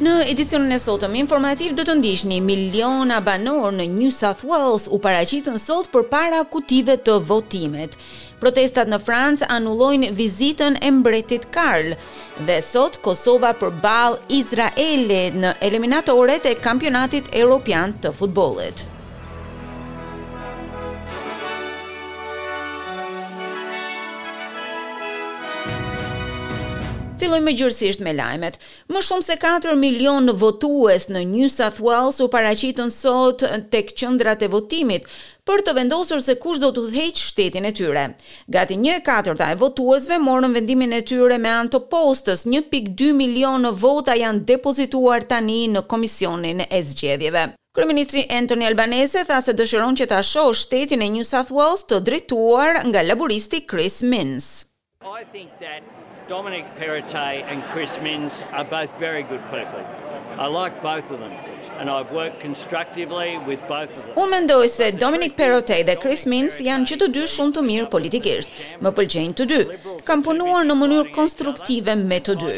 Në edicionin e sotëm informativ do të ndiqni miliona banorë në New South Wales u paraqitën sot përpara kutive të votimit. Protestat në Francë anullojnë vizitën e mbretit Karl dhe sot Kosova përballë Izraelit në eliminatoret e Kampionatit Europian të Futbollit. Fillojmë gjërësisht me lajmet. Më shumë se 4 milion votues në New South Wales u paraqitën sot tek qendrat e votimit për të vendosur se kush do të udhëheqë shtetin e tyre. Gati një e katërta e votuesve morën vendimin e tyre me anë të postës, një pikë dy milionë vota janë depozituar tani në Komisionin e Zgjedhjeve. Kryeministri Anthony Albanese tha se dëshiron që ta shohë shtetin e New South Wales të drejtuar nga laboristi Chris Minns. Unë mendoj se Dominic Perrottet dhe Chris Minns janë që të dy shumë të mirë politikisht. Më pëlqejnë të dy. Kam punuar në mënyrë konstruktive me të dy.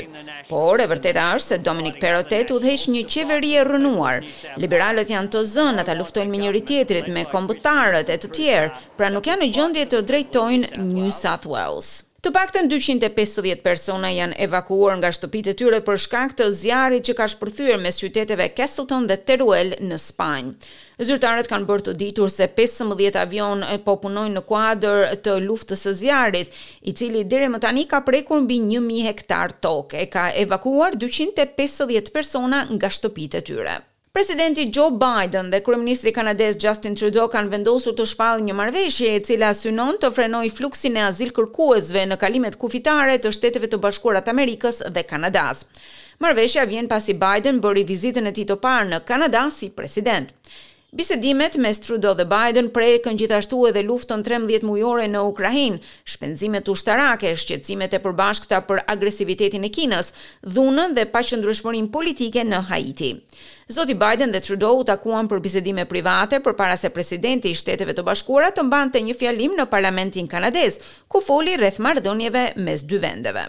Por, e vërteta është se Dominic Perrottet udhëheq një qeveri e rrënuar. Liberalët janë të zënë, ata luftojnë me njëri-tjetrit, me kombëtarët e të tjerë, pra nuk janë në gjendje të drejtojnë New South Wales. Të paktën dyqind e pesëdhjetë persona janë evakuuar nga shtëpitë e tyre për shkak të zjarrit që ka shpërthyer mes qyteteve Castleton dhe Teruel në Spanjë. Zyrtarët kanë bërë të ditur se pesëmbëdhjetë avionë po punojnë në kuadër të luftës së zjarrit, i cili deri më tani ka prekur mbi një mijë hektarë tokë e ka evakuuar dyqind e pesëdhjetë persona nga shtëpitë e tyre. Presidenti Joe Biden dhe kryeministri kanadez Justin Trudeau kanë vendosur të shpallin një marrëveshje e cila synon të frenojë fluksin e azilkërkuesve në kalimet kufitare të Shteteve të Bashkuara të Amerikës dhe Kanadasë. Marrëveshja vjen pasi Biden bëri vizitën e tij të parë në Kanada si president. Bisedimet mes Trudeau dhe Biden prekën gjithashtu edhe luftën trembëdhjetë mujore në Ukrainë, shpenzimet ushtarake, shqetësimet e përbashkëta për agresivitetin e Kinës, dhunën dhe paqëndrueshmërinë politike në Haiti. Zoti Biden dhe Trudeau u takuan për bisedime private përpara se presidenti i Shteteve të Bashkuara të mbante një fjalim në parlamentin kanadez, ku foli rreth marrëdhënieve mes dy vendeve.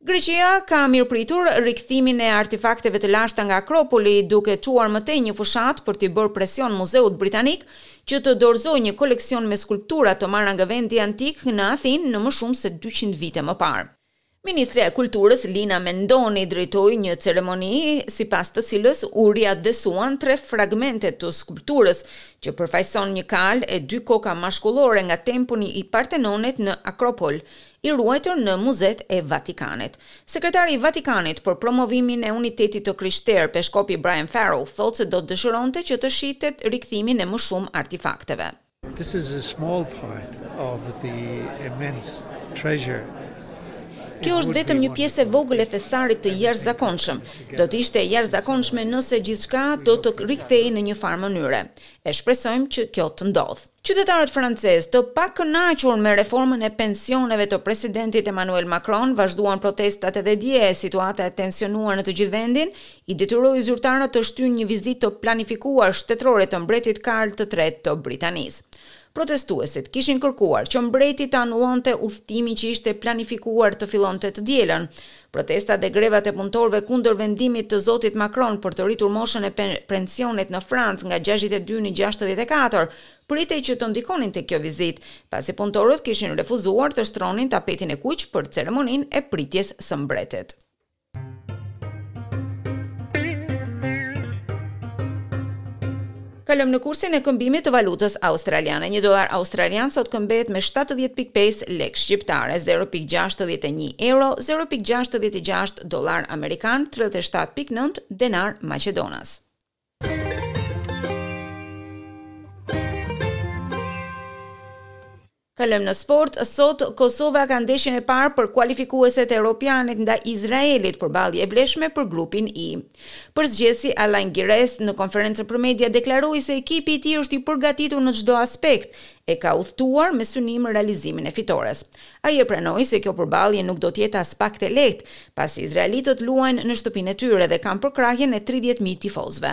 Greqia ka mirëpritur rikthimin e artefakteve të lashta nga Akropoli, duke çuar më tej një fushatë për t'i bërë presion Muzeut Britanik që të dorëzojë një koleksion me skulptura të marra nga vendi antik në Athinë në më shumë se dyqind vite më parë. Ministrja e Kulturës, Lina Mendoni drejtoi një ceremoni, sipas të cilës u riatdhesuan tre fragmente të skulpturës që përfaqëson një kalë e dy koka mashkullore nga tempulli i Partenonit në Akropol, i ruajtur në muzetë e Vatikanit. Sekretari i Vatikanit për promovimin e unitetit të krishterë, peshkopi Brian Farrell, thotë se do të dëshironte që të shihte rikthimin e më shumë artefakteve. This is a small part of the immense treasure. Kjo është vetëm një pjesë e vogël e thesarit të jashtëzakonshëm. Do të ishte e jashtëzakonshme nëse gjithçka do të rikthehej në një farë mënyre. E shpresojmë që kjo të ndodhë. Qytetarët francezë, të pakënaqur me reformën e pensioneve të presidentit Emmanuel Macron, vazhduan protestat edhe dje. Situata e tensionuar në të gjithë vendin i detyroi zyrtarët të shtyjnë një vizitë të planifikuar shtetërore të mbretit Karl të Tretë të Britanisë. Protestuesit kishin kërkuar që mbreti të anullonte udhëtimin që ishte planifikuar të fillonte të dielën, Protestat dhe grevat e punëtorëve kundër vendimit të zotit Macron për të rritur moshën e pensionit në Francë nga gjashtëdhjetë e dy në gjashtëdhjetë e katër, pritej që të ndikonin te kjo vizitë, pasi punëtorët kishin refuzuar të shtronin tapetin e kuq për ceremoninë e pritjes së mbretit. Kalojmë në kursin e këmbimit të valutës australiane. Një dollar australian sot këmbehet me shtatëdhjetë pikë pesë lekë shqiptare, zero pikë gjashtëdhjetë e një euro, zero pikë gjashtëdhjetë e gjashtë dollarë amerikanë, tridhjetë e shtatë pikë nëntë denarë maqedonas. Kalojmë në sport, sot Kosova ka ndeshjen e parë për kualifikueset e Europianit ndaj Izraelit, përballje e vlefshme për grupin I. Përzgjedhësi Alain Giresse në konferencën për media deklaroi se ekipi i tij është i përgatitur në çdo aspekt e ka udhëtuar me synim realizimin e fitores. Ai e pranoi se kjo përballje nuk do të jetë aspak e lehtë, pasi izraelitët luajnë në shtëpinë e tyre dhe kanë përkrahjen e tridhjetë mijë tifozëve.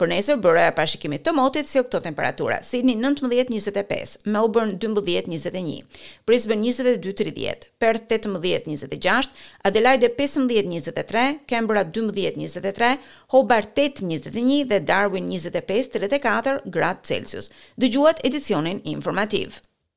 Për nesër byroja e parashikimit të motit sjell këto temperatura, Sidni nëntëmbëdhjetë njëzet e pesë, Melbourne dymbëdhjetë njëzet e një, Brisbane njëzet e dy tridhjetë, Perth tetëmbëdhjetë njëzet e gjashtë, Adelaide pesëmbëdhjetë njëzet e tre, Canberra dymbëdhjetë njëzet e tre, Hobart tetë njëzet e një dhe Darwin njëzet e pesë tridhjetë e katër gradë Celsius. Dëgjuat edicionin informativ.